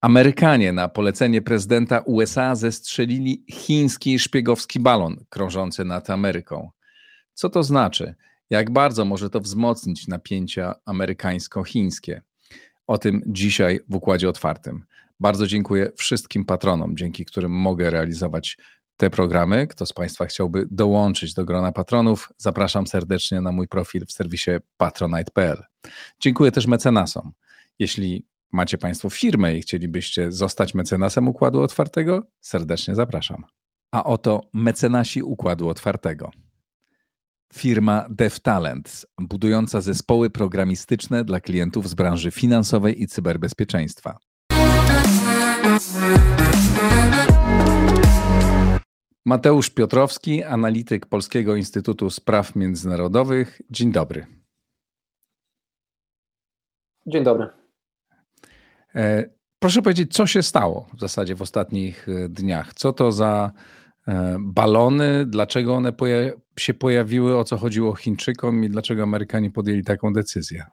Amerykanie na polecenie prezydenta USA zestrzelili chiński szpiegowski balon krążący nad Ameryką. Co to znaczy? Jak bardzo może to wzmocnić napięcia amerykańsko-chińskie? O tym dzisiaj w Układzie Otwartym. Bardzo dziękuję wszystkim patronom, dzięki którym mogę realizować te programy. Kto z Państwa chciałby dołączyć do grona patronów, zapraszam serdecznie na mój profil w serwisie patronite.pl. Dziękuję też mecenasom. Jeśli macie Państwo firmę i chcielibyście zostać mecenasem Układu Otwartego, serdecznie zapraszam. A oto mecenasi Układu Otwartego. Firma DevTalent, budująca zespoły programistyczne dla klientów z branży finansowej i cyberbezpieczeństwa. Mateusz Piotrowski, analityk Polskiego Instytutu Spraw Międzynarodowych. Dzień dobry. Dzień dobry. E, proszę powiedzieć, co się stało w zasadzie w ostatnich e, dniach? Co to za e, balony? Dlaczego one poja się pojawiły? O co chodziło Chińczykom i dlaczego Amerykanie podjęli taką decyzję?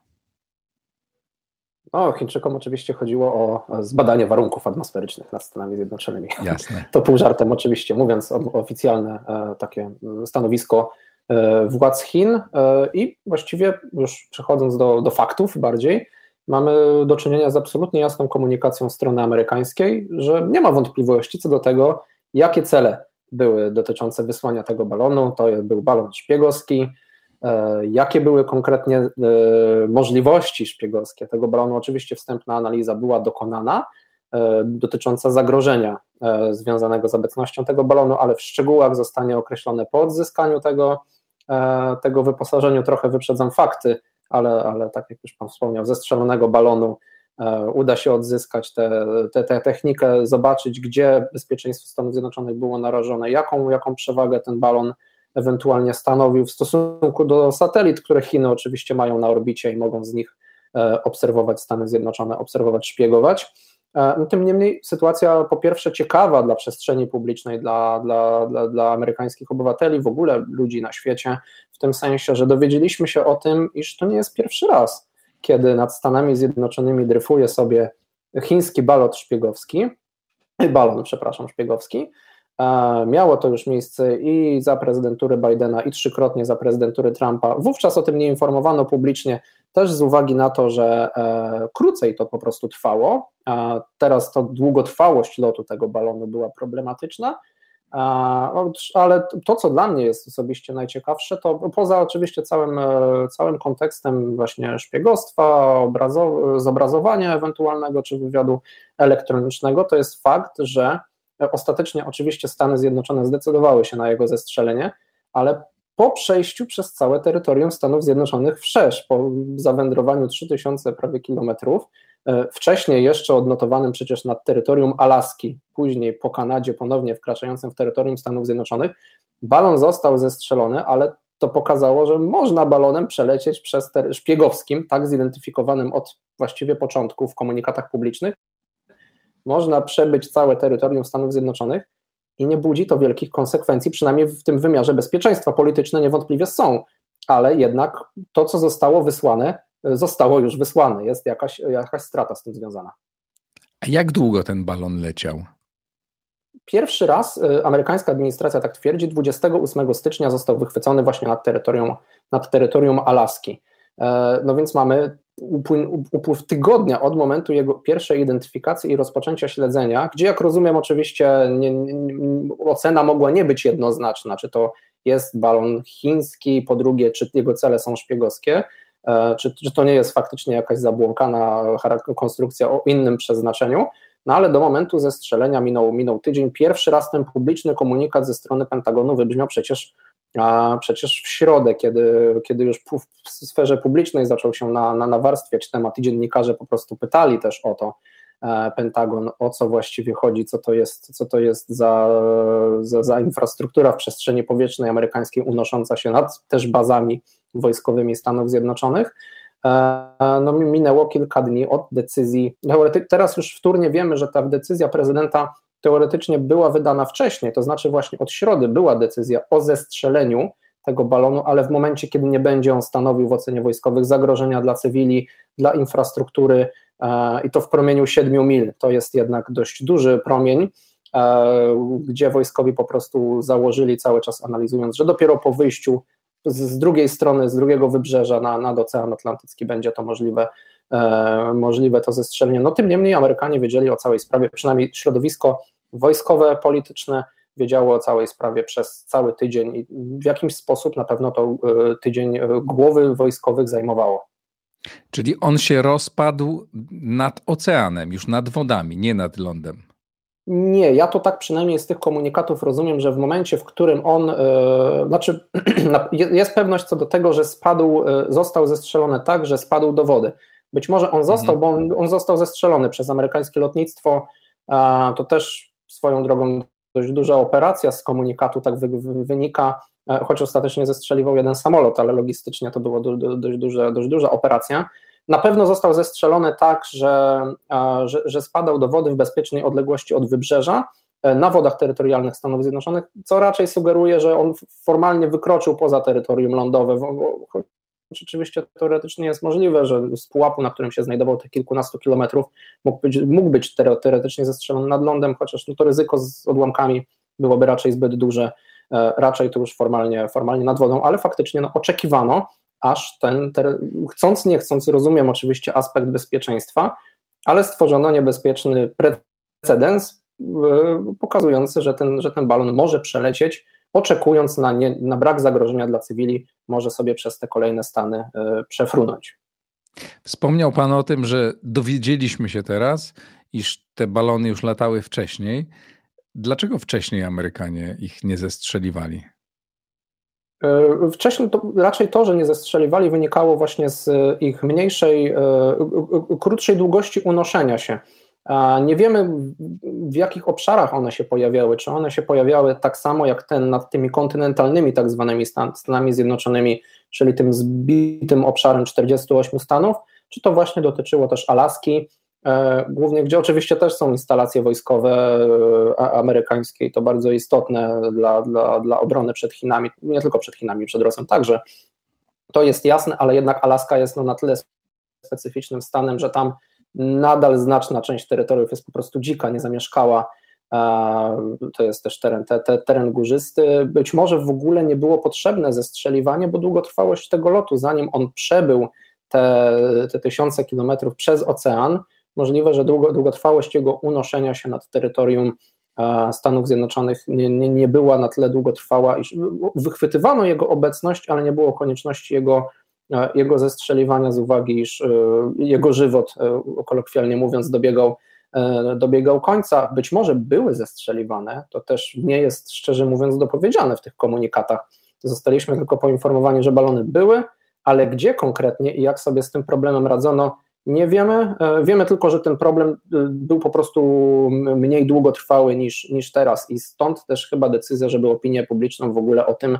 O, Chińczykom oczywiście chodziło o zbadanie warunków atmosferycznych nad Stanami Zjednoczonymi. Jasne. To pół żartem oczywiście, mówiąc oficjalne takie stanowisko władz Chin i właściwie już przechodząc do, do faktów bardziej, mamy do czynienia z absolutnie jasną komunikacją strony amerykańskiej, że nie ma wątpliwości co do tego, jakie cele były dotyczące wysłania tego balonu. To był balon szpiegowski. E, jakie były konkretnie e, możliwości szpiegowskie tego balonu? Oczywiście wstępna analiza była dokonana e, dotycząca zagrożenia związanego z obecnością tego balonu, ale w szczegółach zostanie określone po odzyskaniu tego, tego wyposażenia. Trochę wyprzedzam fakty ale, ale tak jak już Pan wspomniał, ze strzelonego balonu uda się odzyskać tę technikę, zobaczyć, gdzie bezpieczeństwo Stanów Zjednoczonych było narażone, jaką, jaką przewagę ten balon ewentualnie stanowił w stosunku do satelit, które Chiny oczywiście mają na orbicie i mogą z nich e, obserwować Stany Zjednoczone, obserwować, szpiegować. E, no, tym niemniej sytuacja po pierwsze ciekawa dla przestrzeni publicznej, dla, dla, dla, dla amerykańskich obywateli, w ogóle ludzi na świecie, w tym sensie, że dowiedzieliśmy się o tym, iż to nie jest pierwszy raz, kiedy nad Stanami Zjednoczonymi dryfuje sobie chiński balot szpiegowski, balon, przepraszam, szpiegowski. Miało to już miejsce i za prezydentury Bidena, i trzykrotnie za prezydentury Trumpa. Wówczas o tym nie informowano publicznie, też z uwagi na to, że e, krócej to po prostu trwało, teraz to długotrwałość lotu tego balonu była problematyczna, ale to, co dla mnie jest osobiście najciekawsze, to poza oczywiście całym, e, całym kontekstem właśnie szpiegostwa, obrazo, zobrazowania ewentualnego czy wywiadu elektronicznego, to jest fakt, że ostatecznie oczywiście Stany Zjednoczone zdecydowały się na jego zestrzelenie, ale po przejściu przez całe terytorium Stanów Zjednoczonych wszerz, po zawędrowaniu 3000 prawie kilometrów, e, wcześniej jeszcze odnotowanym przecież nad terytorium Alaski, później po Kanadzie ponownie wkraczającym w terytorium Stanów Zjednoczonych, balon został zestrzelony, ale to pokazało, że można balonem przelecieć przez ter- szpiegowskim, tak zidentyfikowanym od właściwie początku w komunikatach publicznych, można przebyć całe terytorium Stanów Zjednoczonych i nie budzi to wielkich konsekwencji, przynajmniej w tym wymiarze bezpieczeństwa. Polityczne niewątpliwie są, ale jednak to, co zostało wysłane, zostało już wysłane. Jest jakaś, jakaś strata z tym związana. A jak długo ten balon leciał? Pierwszy raz y, amerykańska administracja tak twierdzi, 28 stycznia został wychwycony właśnie nad terytorium, nad terytorium Alaski. E, no więc mamy upływ tygodnia od momentu jego pierwszej identyfikacji i rozpoczęcia śledzenia, gdzie jak rozumiem oczywiście nie, nie, ocena mogła nie być jednoznaczna, czy to jest balon chiński, po drugie czy jego cele są szpiegowskie, e, czy, czy to nie jest faktycznie jakaś zabłąkana konstrukcja o innym przeznaczeniu, no ale do momentu zestrzelenia minął, minął tydzień. Pierwszy raz ten publiczny komunikat ze strony Pentagonu wybrzmiał przecież a przecież w środę, kiedy, kiedy już w sferze publicznej zaczął się na, na, nawarstwiać temat i dziennikarze po prostu pytali też o to, e, Pentagon, o co właściwie chodzi, co to jest, co to jest za, za, za infrastruktura w przestrzeni powietrznej amerykańskiej unosząca się nad też bazami wojskowymi Stanów Zjednoczonych. no, minęło kilka dni od decyzji. Teraz już wtórnie wiemy, że ta decyzja prezydenta teoretycznie była wydana wcześniej, to znaczy właśnie od środy była decyzja o zestrzeleniu tego balonu, ale w momencie, kiedy nie będzie on stanowił w ocenie wojskowych zagrożenia dla cywili, dla infrastruktury i to w promieniu 7 mil, to jest jednak dość duży promień, gdzie wojskowi po prostu założyli cały czas analizując, że dopiero po wyjściu z, z drugiej strony, z drugiego wybrzeża na, nad Ocean Atlantycki będzie to możliwe, e, możliwe to zestrzelenie. No tym niemniej Amerykanie wiedzieli o całej sprawie, przynajmniej środowisko wojskowe, polityczne wiedziało o całej sprawie przez cały tydzień i w jakimś sposób na pewno to e, tydzień e, głowy wojskowych zajmowało. Czyli on się rozpadł nad oceanem, już nad wodami, nie nad lądem. Nie, ja to tak przynajmniej z tych komunikatów rozumiem, że w momencie, w którym on, yy, znaczy jest pewność co do tego, że spadł, został zestrzelony tak, że spadł do wody. Być może on został, mhm. bo on, on, został zestrzelony przez amerykańskie lotnictwo, to też swoją drogą dość duża operacja z komunikatu tak wy, wy, wynika, choć ostatecznie zestrzeliwał jeden samolot, ale logistycznie to była do, do, dość, duża, dość duża operacja. Na pewno został zestrzelony tak, że, że, że spadał do wody w bezpiecznej odległości od wybrzeża, e, na wodach terytorialnych Stanów Zjednoczonych, co raczej sugeruje, że on formalnie wykroczył poza terytorium lądowe. Oczywiście teoretycznie jest możliwe, że z pułapu, na którym się znajdował tych kilkunastu kilometrów, mógł być, mógł być teoretycznie zestrzelony nad lądem, chociaż no to ryzyko z odłamkami byłoby raczej zbyt duże, e, raczej to już formalnie, formalnie nad wodą, ale faktycznie no, oczekiwano, aż ten, chcąc nie chcąc, rozumiem oczywiście aspekt bezpieczeństwa, ale stworzono niebezpieczny precedens e, pokazujący, że ten, że ten balon może przelecieć, oczekując na, nie, na brak zagrożenia dla cywili, może sobie przez te kolejne stany e, przefrunąć. Wspomniał Pan o tym, że dowiedzieliśmy się teraz, iż te balony już latały wcześniej. Dlaczego wcześniej Amerykanie ich nie zestrzeliwali? E, wcześniej to raczej to, że nie zestrzeliwali, wynikało właśnie z ich mniejszej, e, krótszej długości unoszenia się. Nie wiemy, w jakich obszarach one się pojawiały. Czy one się pojawiały tak samo jak ten nad tymi kontynentalnymi, tak zwanymi Stanami Zjednoczonymi, czyli tym zbitym obszarem 48 stanów, czy to właśnie dotyczyło też Alaski, E, głównie gdzie oczywiście też są instalacje wojskowe e, amerykańskie i to bardzo istotne dla, dla, dla obrony przed Chinami, nie tylko przed Chinami, przed Rosją także. To jest jasne, ale jednak Alaska jest no na tyle specyficznym stanem, że tam nadal znaczna część terytoriów jest po prostu dzika, niezamieszkała. To jest też teren, te, te, teren górzysty. Być może w ogóle nie było potrzebne zestrzeliwanie, bo długotrwałość tego lotu, zanim on przebył te, te tysiące kilometrów przez ocean, możliwe, że długo, długotrwałość jego unoszenia się nad terytorium Stanów Zjednoczonych nie, nie, nie była na tyle długotrwała, iż wychwytywano jego obecność, ale nie było konieczności jego, jego zestrzeliwania z uwagi, iż e, jego żywot, kolokwialnie mówiąc, dobiegał, dobiegał końca. Być może były zestrzeliwane, to też nie jest szczerze mówiąc dopowiedziane w tych komunikatach. Zostaliśmy tylko poinformowani, że balony były, ale gdzie konkretnie i jak sobie z tym problemem radzono, nie wiemy. E, wiemy tylko, że ten problem e, był po prostu mniej długotrwały niż, niż teraz i stąd też chyba decyzja, żeby opinię publiczną w ogóle o tym e,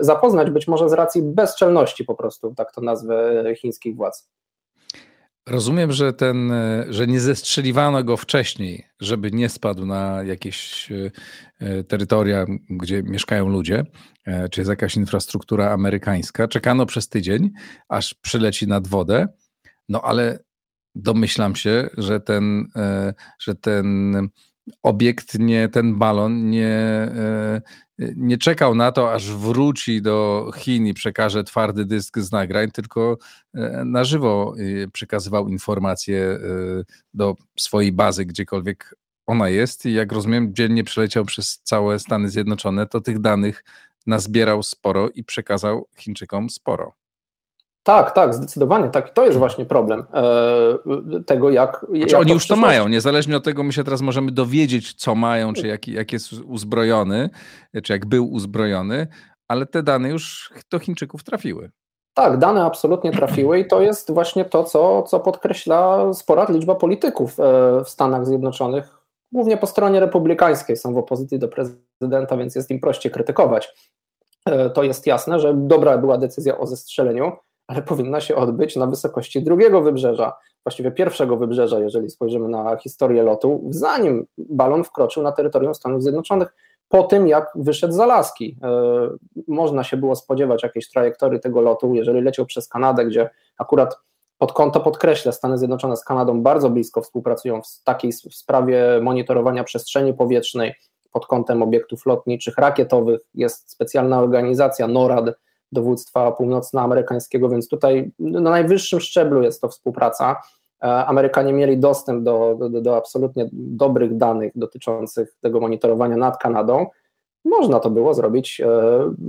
zapoznać, być może z racji bezczelności po prostu, tak to nazwę chińskich władz. Rozumiem, że ten, że nie zestrzeliwano go wcześniej, żeby nie spadł na jakieś terytoria, gdzie mieszkają ludzie, czy jest jakaś infrastruktura amerykańska. Czekano przez tydzień, aż przyleci nad wodę no ale domyślam się, że ten, e, że ten obiekt, nie, ten balon nie, e, nie czekał na to, aż wróci do Chin i przekaże twardy dysk z nagrań, tylko e, na żywo przekazywał informacje do swojej bazy, gdziekolwiek ona jest. I jak rozumiem, dziennie przeleciał przez całe Stany Zjednoczone, to tych danych nazbierał sporo i przekazał Chińczykom sporo. Tak, tak, zdecydowanie tak. To jest właśnie problem e, tego, jak. Znaczy, jak oni już to mają, niezależnie od tego, my się teraz możemy dowiedzieć, co mają, czy jak, jak jest uzbrojony, czy jak był uzbrojony, ale te dane już do Chińczyków trafiły. Tak, dane absolutnie trafiły i to jest właśnie to, co, co podkreśla spora liczba polityków e, w Stanach Zjednoczonych, głównie po stronie republikańskiej, są w opozycji do prezydenta, więc jest im prościej krytykować. E, to jest jasne, że dobra była decyzja o zestrzeleniu ale powinna się odbyć na wysokości drugiego wybrzeża, właściwie pierwszego wybrzeża, jeżeli spojrzymy na historię lotu, zanim balon wkroczył na terytorium Stanów Zjednoczonych, po tym jak wyszedł z Alaski. E, można się było spodziewać jakiejś trajektorii tego lotu, jeżeli leciał przez Kanadę, gdzie akurat pod kąto podkreślę, Stany Zjednoczone z Kanadą bardzo blisko współpracują w takiej sprawie monitorowania przestrzeni powietrznej pod kątem obiektów lotniczych, rakietowych. Jest specjalna organizacja NORAD, dowództwa północnoamerykańskiego, więc tutaj na najwyższym szczeblu jest to współpraca. E, Amerykanie mieli dostęp do, do, do absolutnie dobrych danych dotyczących tego monitorowania nad Kanadą. Można to było zrobić, e,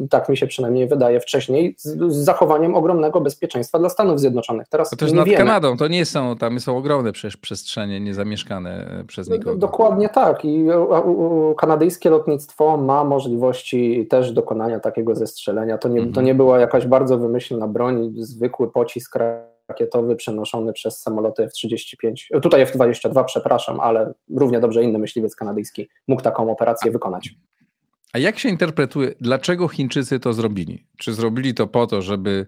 tak mi się przynajmniej wydaje, wcześniej, z, z zachowaniem ogromnego bezpieczeństwa dla Stanów Zjednoczonych. Teraz to też nad wiemy. Kanadą, to nie są, tam są ogromne przecież przestrzenie niezamieszkane przez nikogo. Dokładnie tak i kanadyjskie lotnictwo ma możliwości też dokonania takiego zestrzelenia. To nie, mhm. to nie była jakaś bardzo wymyślna broń, zwykły pocisk rakietowy przenoszony przez samoloty F-35, tutaj F-22, przepraszam, ale równie dobrze inny myśliwiec kanadyjski mógł taką operację wykonać. A jak się interpretuje, dlaczego Chińczycy to zrobili? Czy zrobili to po to, żeby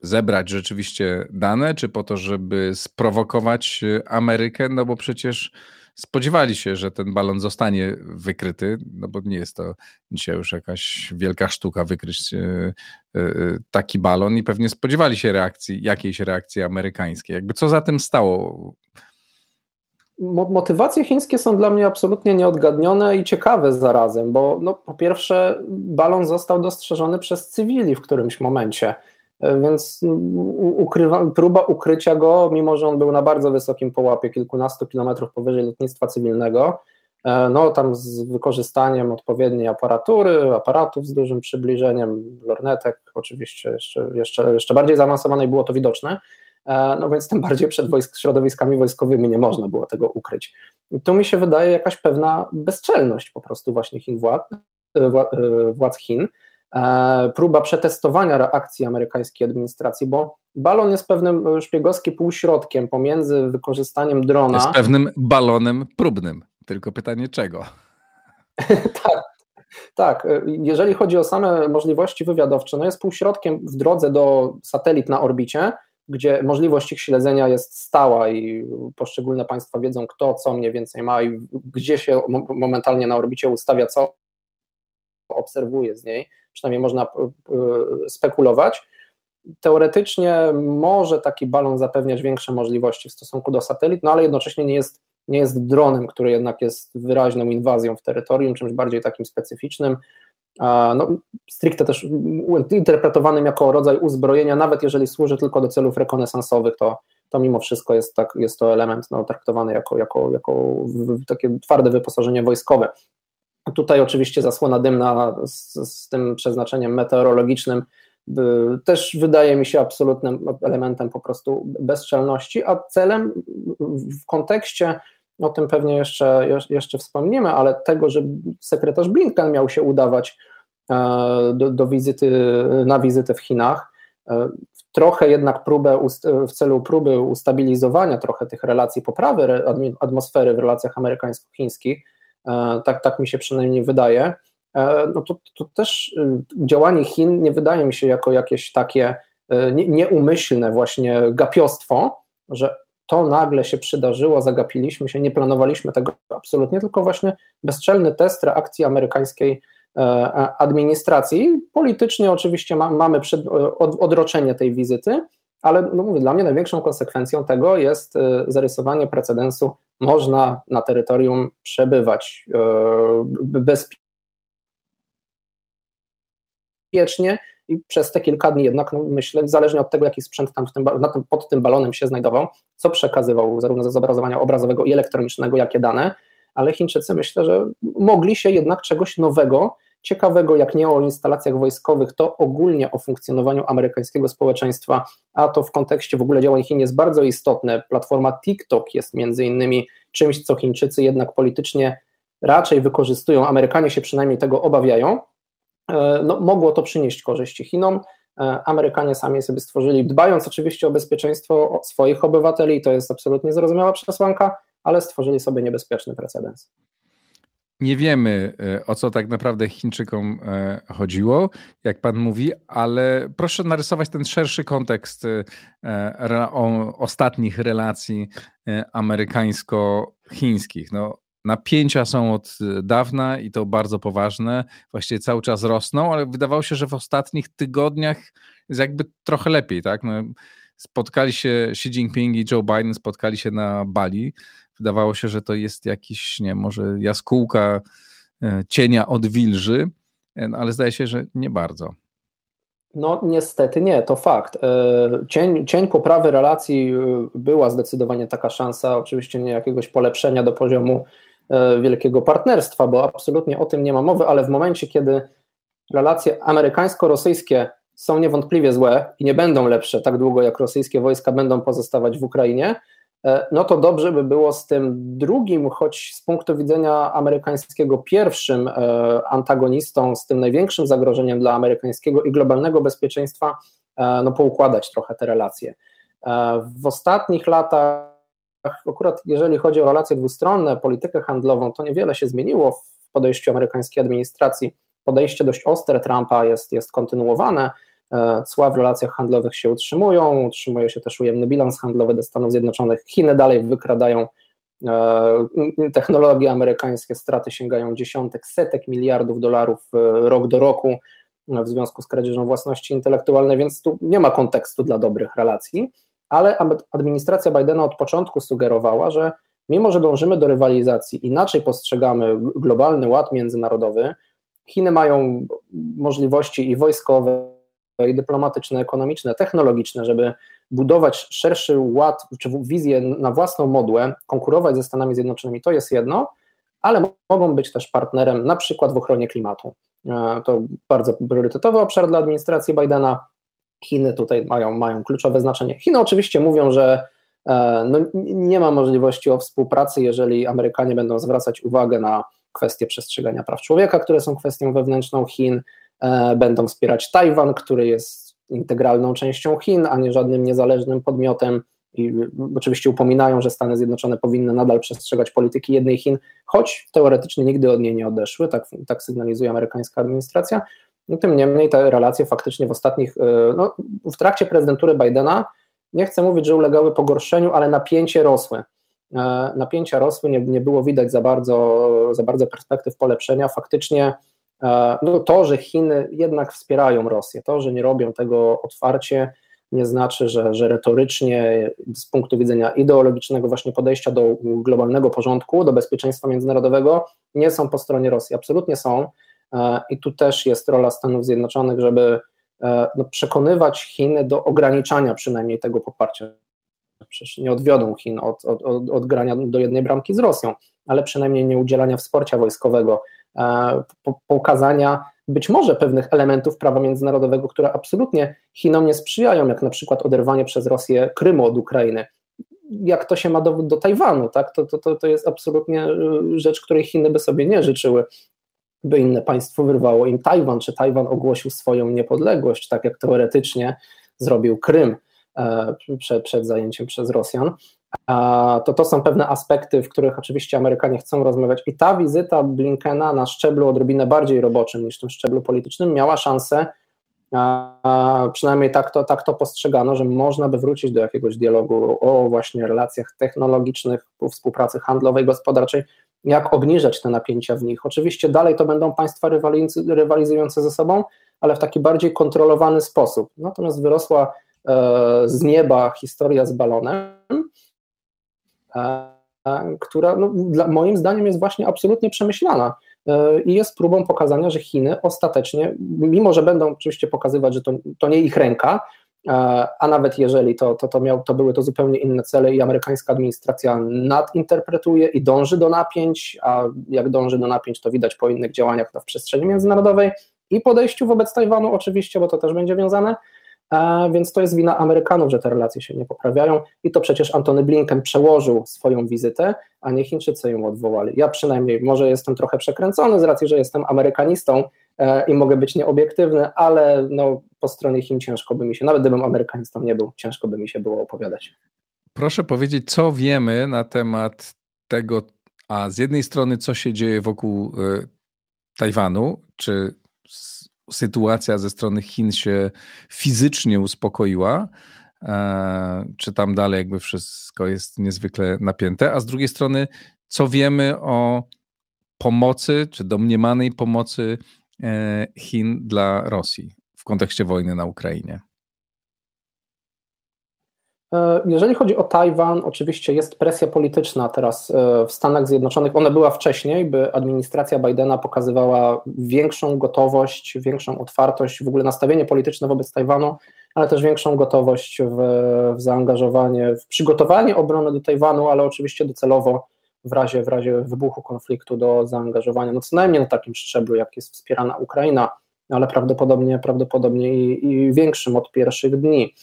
zebrać rzeczywiście dane, czy po to, żeby sprowokować Amerykę? No bo przecież spodziewali się, że ten balon zostanie wykryty, no bo nie jest to dzisiaj już jakaś wielka sztuka wykryć e, e, taki balon i pewnie spodziewali się reakcji, jakiejś reakcji amerykańskiej. Jakby co za tym stało? Motywacje chińskie są dla mnie absolutnie nieodgadnione i ciekawe zarazem, bo no, po pierwsze balon został dostrzeżony przez cywili w którymś momencie, e, więc ukrywa, próba ukrycia go, mimo że on był na bardzo wysokim połapie, kilkunastu kilometrów powyżej lotnictwa cywilnego, e, no tam z wykorzystaniem odpowiedniej aparatury, aparatów z dużym przybliżeniem, lornetek, oczywiście jeszcze, jeszcze, jeszcze bardziej zaawansowanej było to widoczne, no więc tym bardziej przed wojsk, środowiskami wojskowymi nie można było tego ukryć. I tu mi się wydaje jakaś pewna bezczelność po prostu właśnie Chin władz, e, e, władz Chin, próba przetestowania reakcji amerykańskiej administracji, bo balon jest pewnym szpiegowskim półśrodkiem pomiędzy wykorzystaniem drona. Jest pewnym balonem próbnym, tylko pytanie czego? tak, tak, jeżeli chodzi o same możliwości wywiadowcze, no jest półśrodkiem w drodze do satelit na orbicie, gdzie możliwość ich śledzenia jest stała i poszczególne państwa wiedzą, kto co mniej więcej ma i gdzie się momentalnie na orbicie ustawia, co obserwuje z niej, przynajmniej można spekulować. Teoretycznie może taki balon zapewniać większe możliwości w stosunku do satelit, no ale jednocześnie nie jest, nie jest dronem, który jednak jest wyraźną inwazją w terytorium, czymś bardziej takim specyficznym, no, stricte też interpretowanym jako rodzaj uzbrojenia, nawet jeżeli służy tylko do celów rekonesansowych, to, to mimo wszystko jest, tak, jest to element no, traktowany jako, jako, jako takie twarde wyposażenie wojskowe. Tutaj oczywiście zasłona dymna z, z tym przeznaczeniem meteorologicznym też wydaje mi się absolutnym elementem po prostu bezczelności, a celem w kontekście o tym pewnie jeszcze, jeszcze wspomnimy, ale tego, że sekretarz Blinken miał się udawać e, do, do wizyty, na wizytę w Chinach, e, trochę jednak próbę, w celu próby ustabilizowania trochę tych relacji, poprawy atmosfery w relacjach amerykańsko-chińskich, e, tak, tak mi się przynajmniej wydaje, no to, to też działanie Chin nie wydaje mi się jako jakieś takie nieumyślne właśnie gapiostwo, że to nagle się przydarzyło, zagapiliśmy się, nie planowaliśmy tego absolutnie, tylko właśnie bezczelny test reakcji amerykańskiej e, administracji. Politycznie oczywiście ma, mamy przed, od, odroczenie tej wizyty, ale no mówię, dla mnie największą konsekwencją tego jest e, zarysowanie precedensu. Można na terytorium przebywać e, bezpiecznie i przez te kilka dni jednak, no myślę, zależnie od tego, jaki sprzęt tam, tym, tym, pod tym balonem się znajdował, co przekazywał zarówno ze zobrazowania obrazowego i elektronicznego, jakie dane, ale Chińczycy myślę, że mogli się jednak czegoś nowego, ciekawego, jak nie o instalacjach wojskowych, to ogólnie o funkcjonowaniu amerykańskiego społeczeństwa, a to w kontekście w ogóle działań Chin jest bardzo istotne. Platforma TikTok jest między innymi czymś, co Chińczycy jednak politycznie raczej wykorzystują, Amerykanie się przynajmniej tego obawiają, no, mogło to przynieść korzyści Chinom. E, Amerykanie sami sobie stworzyli, dbając oczywiście o bezpieczeństwo swoich obywateli, to jest absolutnie zrozumiała przesłanka, ale stworzyli sobie niebezpieczny precedens. nie wiemy, e, o co tak naprawdę Chińczykom e, chodziło, jak pan mówi, ale proszę narysować ten szerszy kontekst e, ostatnich relacji amerykańsko-chińskich. No, napięcia są od dawna i to bardzo poważne, właściwie cały czas rosną, ale wydawało się, że w ostatnich tygodniach jest jakby trochę lepiej, tak? No, spotkali się Xi Jinping i Joe Biden, spotkali się na Bali wydawało się, że to jest jakiś, nie może jaskółka e, cienia od wilży, e, no, ale zdaje się, że nie bardzo. No niestety nie, to fakt. E, cień, cień poprawy relacji była zdecydowanie taka szansa, oczywiście nie jakiegoś polepszenia do poziomu wielkiego partnerstwa, bo absolutnie o tym nie ma mowy, ale w momencie, kiedy relacje amerykańsko-rosyjskie są niewątpliwie złe i nie będą lepsze tak długo, jak rosyjskie wojska będą pozostawać w Ukrainie, E, no to dobrze by było z tym drugim, choć z punktu widzenia amerykańskiego pierwszym e, antagonistą, z tym największym zagrożeniem dla amerykańskiego i globalnego bezpieczeństwa, e, no poukładać trochę te relacje. W ostatnich latach, akurat jeżeli chodzi o relacje dwustronne, politykę handlową, to niewiele się zmieniło w podejściu amerykańskiej administracji. Podejście dość ostre Trumpa jest, jest kontynuowane E, cła w relacjach handlowych się utrzymują, utrzymuje się też ujemny bilans handlowy do Stanów Zjednoczonych. Chiny dalej wykradają e, technologie amerykańskie, straty sięgają dziesiątek, setek miliardów dolarów e, rok do roku w związku z kradzieżą własności intelektualnej, więc tu nie ma kontekstu dla dobrych relacji, ale administracja Bidena od początku sugerowała, że mimo, że dążymy do rywalizacji, inaczej postrzegamy globalny ład międzynarodowy, Chiny mają możliwości i wojskowe, i dyplomatyczne, ekonomiczne, technologiczne, żeby budować szerszy ład czy wizję na własną modłę, konkurować ze Stanami Zjednoczonymi, to jest jedno, ale mogą być też partnerem na przykład w ochronie klimatu. E, to bardzo priorytetowy obszar dla administracji Bidena. Chiny tutaj mają, mają kluczowe znaczenie. Chiny oczywiście mówią, że e, no, nie ma możliwości o współpracy, jeżeli Amerykanie będą zwracać uwagę na kwestie przestrzegania praw człowieka, które są kwestią wewnętrzną Chin, E, będą wspierać Tajwan, który jest integralną częścią Chin, a nie żadnym niezależnym podmiotem. I oczywiście upominają, że Stany Zjednoczone powinny nadal przestrzegać polityki jednej Chin, choć teoretycznie nigdy od niej nie odeszły, tak, tak sygnalizuje amerykańska administracja. No, tym niemniej te relacje faktycznie w ostatnich, e, no, w trakcie prezydentury Bidena, nie chcę mówić, że ulegały pogorszeniu, ale napięcie rosły. E, napięcia rosły, nie, nie było widać za bardzo, za bardzo perspektyw polepszenia. Faktycznie E, no to, że Chiny jednak wspierają Rosję, to, że nie robią tego otwarcie, nie znaczy, że, że retorycznie, z punktu widzenia ideologicznego właśnie podejścia do globalnego porządku, do bezpieczeństwa międzynarodowego, nie są po stronie Rosji. Absolutnie są. E, I tu też jest rola Stanów Zjednoczonych, żeby e, no, przekonywać Chiny do ograniczania przynajmniej tego poparcia. Przecież nie odwiodą Chin od, od, od, od grania do jednej bramki z Rosją, ale przynajmniej nie udzielania wsparcia wojskowego E, pokazania być może pewnych elementów prawa międzynarodowego, które absolutnie Chinom nie sprzyjają, jak na przykład oderwanie przez Rosję Krymu od Ukrainy. Jak to się ma do, do Tajwanu, tak? to, to, to jest absolutnie rzecz, której Chiny by sobie nie życzyły, by inne państwo wyrwało im Tajwan, czy Tajwan ogłosił swoją niepodległość, tak jak teoretycznie zrobił Krym e, przed, przed zajęciem przez Rosjan. To to są pewne aspekty, w których oczywiście Amerykanie chcą rozmawiać. I ta wizyta Blinkena na szczeblu odrobinę bardziej roboczym niż tym szczeblu politycznym miała szansę, przynajmniej tak to, tak to postrzegano, że można by wrócić do jakiegoś dialogu o właśnie relacjach technologicznych, współpracy handlowej, gospodarczej, jak obniżać te napięcia w nich. Oczywiście dalej to będą państwa rywalizujące ze sobą, ale w taki bardziej kontrolowany sposób. Natomiast wyrosła e, z nieba historia z balonem, która no, dla, moim zdaniem jest właśnie absolutnie przemyślana e, i jest próbą pokazania, że Chiny ostatecznie, mimo że będą oczywiście pokazywać, że to, to nie ich ręka, e, a nawet jeżeli to, to, to, miał, to były to zupełnie inne cele i amerykańska administracja nadinterpretuje i dąży do napięć, a jak dąży do napięć, to widać po innych działaniach w przestrzeni międzynarodowej i podejściu wobec Tajwanu oczywiście, bo to też będzie wiązane, więc to jest wina Amerykanów, że te relacje się nie poprawiają i to przecież Antony Blinken przełożył swoją wizytę, a nie Chińczycy ją odwołali. Ja przynajmniej może jestem trochę przekręcony z racji, że jestem amerykanistą e, i mogę być nieobiektywny, ale no, po stronie Chin ciężko by mi się, nawet gdybym amerykanistą nie był, ciężko by mi się było opowiadać. Proszę powiedzieć, co wiemy na temat tego, A z jednej strony, co się dzieje wokół Tajwanu, czy sytuacja ze strony Chin się fizycznie uspokoiła, czy tam dalej jakby wszystko jest niezwykle napięte, a z drugiej strony, co wiemy o pomocy, czy domniemanej pomocy e, Chin dla Rosji kontekście wojny na Ukrainie? E, jeżeli chodzi o Tajwan, oczywiście jest presja polityczna teraz e, w Stanach Zjednoczonych. Ona była wcześniej, by administracja Bidena pokazywała większą gotowość, większą otwartość, w ogóle nastawienie polityczne wobec Tajwanu, ale też większą gotowość w, w zaangażowanie, w przygotowanie obrony do Tajwanu, ale oczywiście docelowo w razie, w razie wybuchu konfliktu do zaangażowania, no co najmniej na takim szczeblu, jak jest wspierana Ukraina, ale prawdopodobnie, prawdopodobnie i, i większym od pierwszych dni.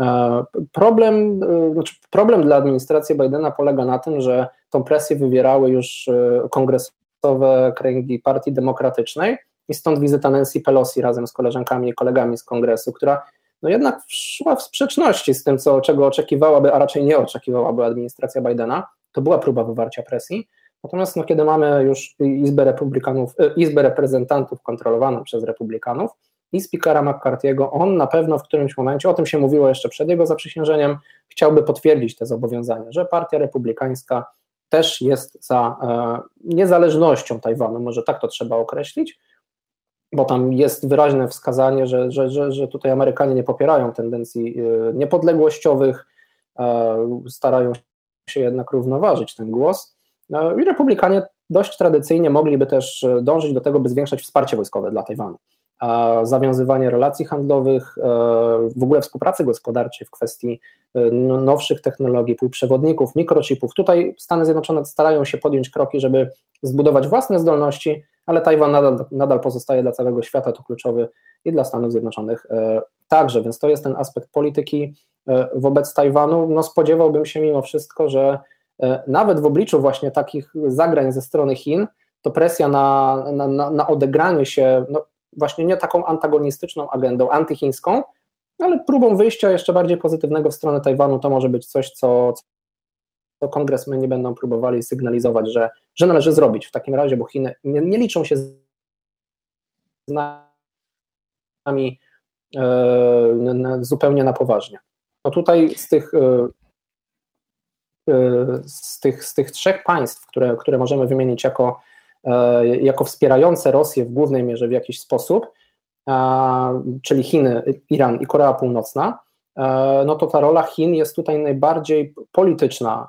E, problem, e, znaczy problem dla administracji Bidena polega na tym, że tą presję wywierały już e, kongresowe kręgi Partii Demokratycznej i stąd wizyta Nancy Pelosi razem z koleżankami i kolegami z kongresu, która no jednak szła w sprzeczności z tym, co, czego oczekiwałaby, a raczej nie oczekiwałaby administracja Bidena. To była próba wywarcia presji. Natomiast no, kiedy mamy już Izbę Republikanów, Izbę Reprezentantów kontrolowaną przez Republikanów, i speakera McCarthy'ego, on na pewno w którymś momencie, o tym się mówiło jeszcze przed jego zaprzysiężeniem, chciałby potwierdzić te zobowiązania, że Partia Republikańska też jest za e, niezależnością Tajwanu, może tak to trzeba określić, bo tam jest wyraźne wskazanie, że, że, że, że tutaj Amerykanie nie popierają tendencji e, niepodległościowych, e, starają się jednak równoważyć ten głos. I Republikanie dość tradycyjnie mogliby też dążyć do tego, by zwiększać wsparcie wojskowe dla Tajwanu zawiązywanie relacji handlowych, e, w ogóle współpracy gospodarczej w kwestii e, nowszych technologii, półprzewodników, mikrochipów. Tutaj Stany Zjednoczone starają się podjąć kroki, żeby zbudować własne zdolności, ale Tajwan nadal, nadal pozostaje dla całego świata to kluczowy i dla Stanów Zjednoczonych e, także, więc to jest ten aspekt polityki wobec Tajwanu. No spodziewałbym się mimo wszystko, że nawet w obliczu właśnie takich zagrań ze strony Chin, to presja na, na, na odegranie się, no, właśnie nie taką antagonistyczną agendą antychińską, ale próbą wyjścia jeszcze bardziej pozytywnego w stronę Tajwanu to może być coś, co, co kongresmeni będą próbowali sygnalizować, że, że należy zrobić w takim razie, bo Chiny nie, nie liczą się z nami e, zupełnie na poważnie. No tutaj z tych, e, e, z tych, z tych trzech państw, które, które możemy wymienić jako E, jako wspierające Rosję w głównej mierze w jakiś sposób, czyli Chiny, Iran i Korea Północna, e, no to ta rola Chin jest tutaj najbardziej polityczna,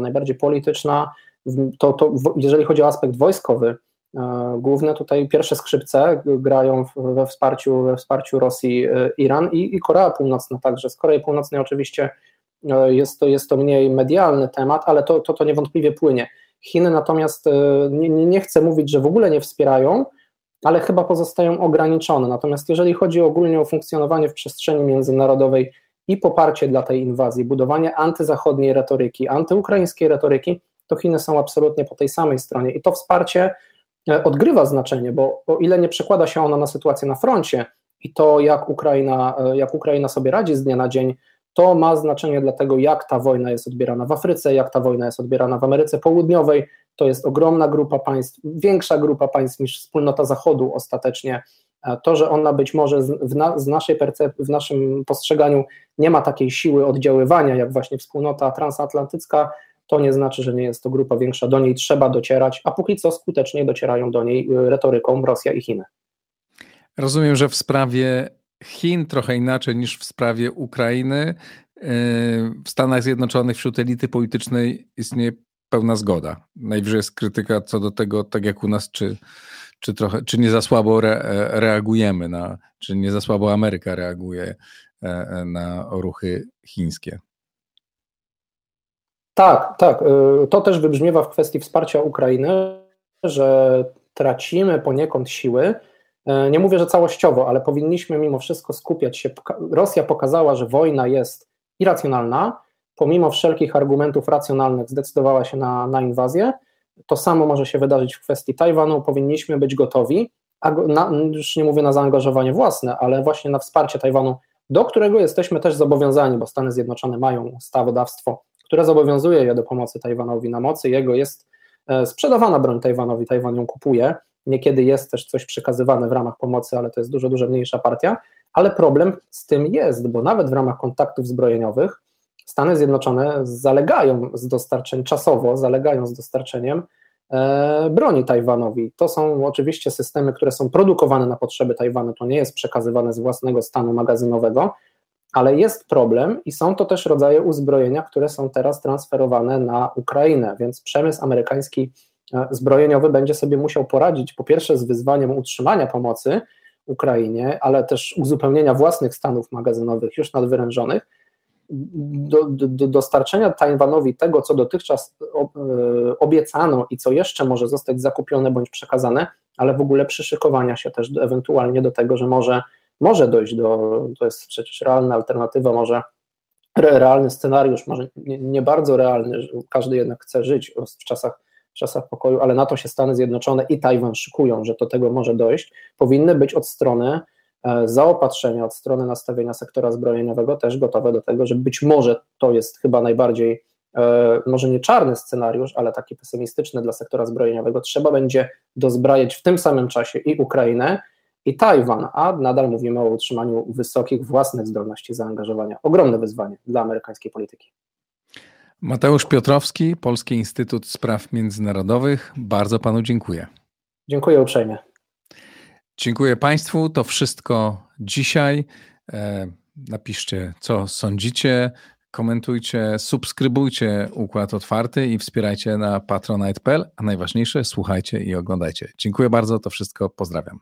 najbardziej polityczna, to, to jeżeli chodzi o aspekt wojskowy, e, główne tutaj pierwsze skrzypce grają we wsparciu, we wsparciu Rosji Iran i, i Korea Północna także. Z Korei Północnej oczywiście jest to, jest to mniej medialny temat, ale to, to, to niewątpliwie płynie. Chiny natomiast e, nie, nie chcę mówić, że w ogóle nie wspierają, ale chyba pozostają ograniczone. Natomiast jeżeli chodzi ogólnie o funkcjonowanie w przestrzeni międzynarodowej i poparcie dla tej inwazji, budowanie antyzachodniej retoryki, antyukraińskiej retoryki, to Chiny są absolutnie po tej samej stronie i to wsparcie e, odgrywa znaczenie, bo o ile nie przekłada się ono na sytuację na froncie i to, jak Ukraina, e, jak Ukraina sobie radzi z dnia na dzień, to ma znaczenie dla tego, jak ta wojna jest odbierana w Afryce, jak ta wojna jest odbierana w Ameryce Południowej. To jest ogromna grupa państw, większa grupa państw niż wspólnota Zachodu ostatecznie. To, że ona być może w, na, z naszej percep- w naszym postrzeganiu nie ma takiej siły oddziaływania, jak właśnie wspólnota transatlantycka, to nie znaczy, że nie jest to grupa większa. Do niej trzeba docierać, a póki co skutecznie docierają do niej y, retoryką Rosja i Chiny. Rozumiem, że w sprawie Chin trochę inaczej niż w sprawie Ukrainy. Yy, w Stanach Zjednoczonych wśród elity politycznej istnieje pełna zgoda. Najwyżej jest krytyka co do tego, tak jak u nas, czy, czy, trochę, czy nie za słabo re, reagujemy, na, czy nie za słabo Ameryka reaguje e, e, na ruchy chińskie. Tak, tak. Y, to też wybrzmiewa w kwestii wsparcia Ukrainy, że tracimy poniekąd siły, E, nie mówię, że całościowo, ale powinniśmy mimo wszystko skupiać się. Rosja pokazała, że wojna jest irracjonalna, pomimo wszelkich argumentów racjonalnych zdecydowała się na, na inwazję. To samo może się wydarzyć w kwestii Tajwanu. Powinniśmy być gotowi, a na, już nie mówię na zaangażowanie własne, ale właśnie na wsparcie Tajwanu, do którego jesteśmy też zobowiązani, bo Stany Zjednoczone mają stawodawstwo, które zobowiązuje je do pomocy Tajwanowi na mocy jego jest sprzedawana broń Tajwanowi, Tajwan ją kupuje. Niekiedy jest też coś przekazywane w ramach pomocy, ale to jest dużo, dużo mniejsza partia. Ale problem z tym jest, bo nawet w ramach kontaktów zbrojeniowych Stany Zjednoczone zalegają z dostarczeniem, czasowo zalegają z dostarczeniem e, broni Tajwanowi. To są oczywiście systemy, które są produkowane na potrzeby Tajwanu, to nie jest przekazywane z własnego stanu magazynowego, ale jest problem i są to też rodzaje uzbrojenia, które są teraz transferowane na Ukrainę, więc przemysł amerykański zbrojeniowy będzie sobie musiał poradzić po pierwsze z wyzwaniem utrzymania pomocy Ukrainie, ale też uzupełnienia własnych stanów magazynowych już nadwyrężonych, do, do, dostarczenia Tajwanowi tego, co dotychczas e, obiecano i co jeszcze może zostać zakupione bądź przekazane, ale w ogóle przyszykowania się też ewentualnie do tego, że może, może dojść do, to jest przecież realna alternatywa, może realny scenariusz, może nie, nie bardzo realny, każdy jednak chce żyć w czasach, czasach pokoju, ale na to się Stany Zjednoczone i Tajwan szykują, że do tego może dojść, powinny być od strony E, zaopatrzenia od strony nastawienia sektora zbrojeniowego też gotowe do tego, że być może to jest chyba najbardziej, e, może nie czarny scenariusz, ale taki pesymistyczny dla sektora zbrojeniowego. Trzeba będzie dozbrajać w tym samym czasie i Ukrainę, i Tajwan, a nadal mówimy o utrzymaniu wysokich własnych zdolności zaangażowania. Ogromne wyzwanie dla amerykańskiej polityki. Mateusz Piotrowski, Polski Instytut Spraw Międzynarodowych. Bardzo panu dziękuję. Dziękuję uprzejmie. Dziękuję Państwu. To wszystko dzisiaj. E, napiszcie, co sądzicie, komentujcie, subskrybujcie Układ Otwarty i wspierajcie na patronite.pl, a najważniejsze, słuchajcie i oglądajcie. Dziękuję bardzo, to wszystko, pozdrawiam.